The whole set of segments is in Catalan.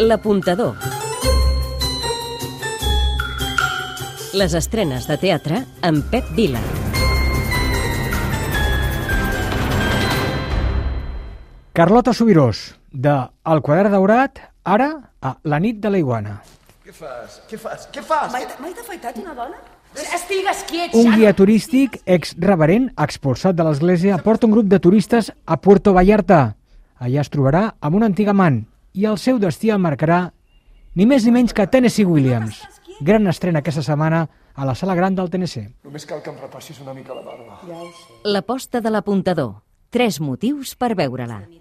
L'apuntador. Les estrenes de teatre amb Pep Vila. Carlota Subirós, de El quadern daurat, ara a La nit de la iguana. Què fas? Què fas? Què fas? Mai, mai t'ha afaitat una dona? Estigues quiet, Un guia turístic ex-reverent expulsat de l'església porta un grup de turistes a Puerto Vallarta. Allà es trobarà amb un antic amant i el seu destí el marcarà ni més ni menys que Tennessee Williams. Gran estrena aquesta setmana a la sala gran del TNC. Només cal que em repassis una mica la barba. L'aposta de l'apuntador. Tres motius per veure-la. Eh?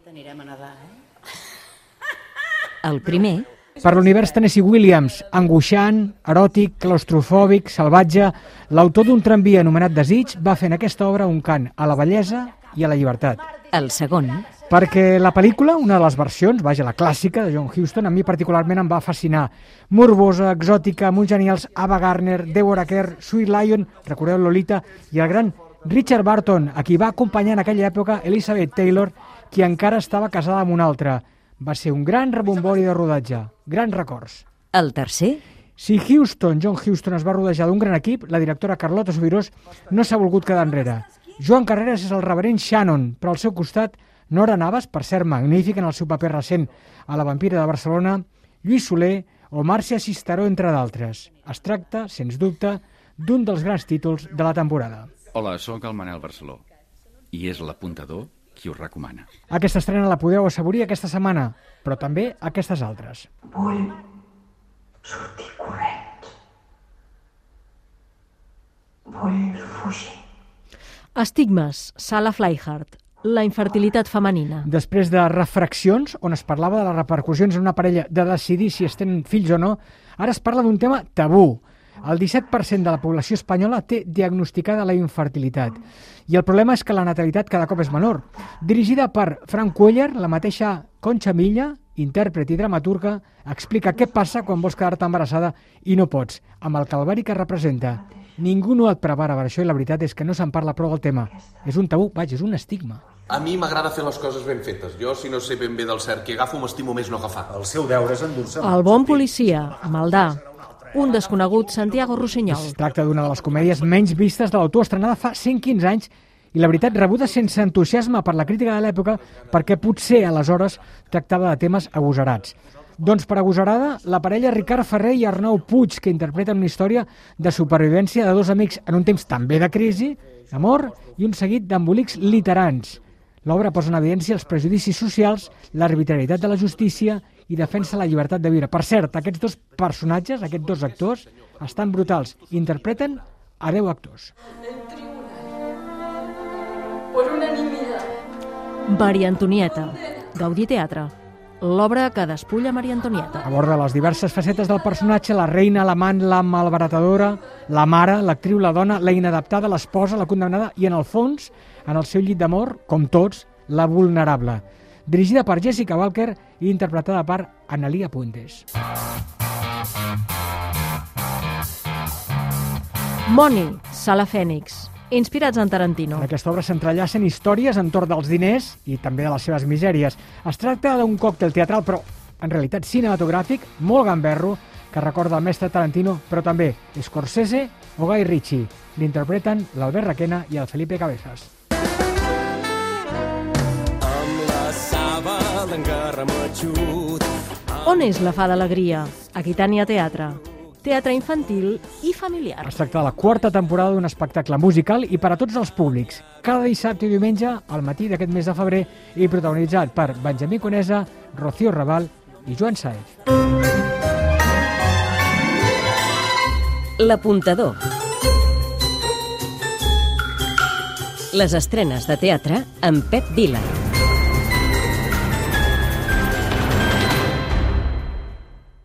El primer, Per l'univers Tennessee Williams, angoixant, eròtic, claustrofòbic, salvatge, l'autor d'un tramvia anomenat Desig va fer en aquesta obra un cant a la bellesa i a la llibertat. el segon, Perquè la pel·lícula, una de les versions, vaja, la clàssica de John Huston, a mi particularment em va fascinar. Morbosa, exòtica, amb uns genials Ava Gardner, Deborah Kerr, Sweet Lion, recordeu Lolita, i el gran Richard Barton, a qui va acompanyar en aquella època Elizabeth Taylor, qui encara estava casada amb un altre. Va ser un gran rebombori de rodatge, grans records. el tercer, Si Houston, John Houston, es va rodejar d'un gran equip, la directora Carlota Subirós no s'ha volgut quedar enrere. Joan Carreras és el reverent Shannon, però al seu costat Nora Navas, per ser magnífic en el seu paper recent a La vampira de Barcelona, Lluís Soler o Màrcia Cisteró, entre d'altres. Es tracta, sens dubte, d'un dels grans títols de la temporada. Hola, sóc el Manel Barceló i és l'apuntador qui us recomana. Aquesta estrena la podeu assaborir aquesta setmana, però també aquestes altres. Vull sortir corrents. Vull fugir. Estigmes, Sala Flyhard, la infertilitat femenina. Després de refraccions, on es parlava de les repercussions en una parella de decidir si es tenen fills o no, ara es parla d'un tema tabú. El 17% de la població espanyola té diagnosticada la infertilitat. I el problema és que la natalitat cada cop és menor. Dirigida per Frank Cuellar, la mateixa Concha Milla, intèrpret i dramaturga, explica què passa quan vols quedar-te embarassada i no pots, amb el calvari que representa. Ningú no et prepara per això i la veritat és que no se'n parla prou del tema. És un tabú, vaja, és un estigma. A mi m'agrada fer les coses ben fetes. Jo, si no sé ben bé del cert que agafo, m'estimo més no agafar. El seu deure és endur-se... El bon policia, Maldà. Un desconegut, Santiago Rossinyol. Es tracta d'una de les comèdies menys vistes de l'autor, estrenada fa 115 anys i la veritat rebuda sense entusiasme per la crítica de l'època perquè potser aleshores tractava de temes agosarats. Doncs per agosarada, la parella Ricard Ferrer i Arnau Puig, que interpreten una història de supervivència de dos amics en un temps també de crisi, amor i un seguit d'embolics literans. L'obra posa en evidència els prejudicis socials, l'arbitrarietat de la justícia i defensa la llibertat de viure. Per cert, aquests dos personatges, aquests dos actors, estan brutals. Interpreten a 10 actors. Maria Antonieta, Gaudí Teatre. L'obra que despulla Maria Antonieta. Aborda les diverses facetes del personatge, la reina, l'amant, la malbaratadora, la mare, l'actriu, la dona, la inadaptada, l'esposa, la condemnada i, en el fons, en el seu llit d'amor, com tots, la vulnerable. Dirigida per Jessica Walker i interpretada per Analia Puentes. Moni, Sala Fènix. Inspirats en Tarantino. En aquesta obra s'entrellacen històries entorn dels diners i també de les seves misèries. Es tracta d'un còctel teatral, però en realitat cinematogràfic, molt gamberro, que recorda el mestre Tarantino, però també Scorsese o Guy Ritchie. L'interpreten l'Albert Requena i el Felipe Cabezas. On és la fa d'alegria? Aquitània Teatre. Teatre infantil i familiar. Es tracta de la quarta temporada d'un espectacle musical i per a tots els públics. Cada dissabte i diumenge, al matí d'aquest mes de febrer, i protagonitzat per Benjamí Conesa, Rocío Raval i Joan Saez. L'apuntador. Les estrenes de teatre amb Pep Vila.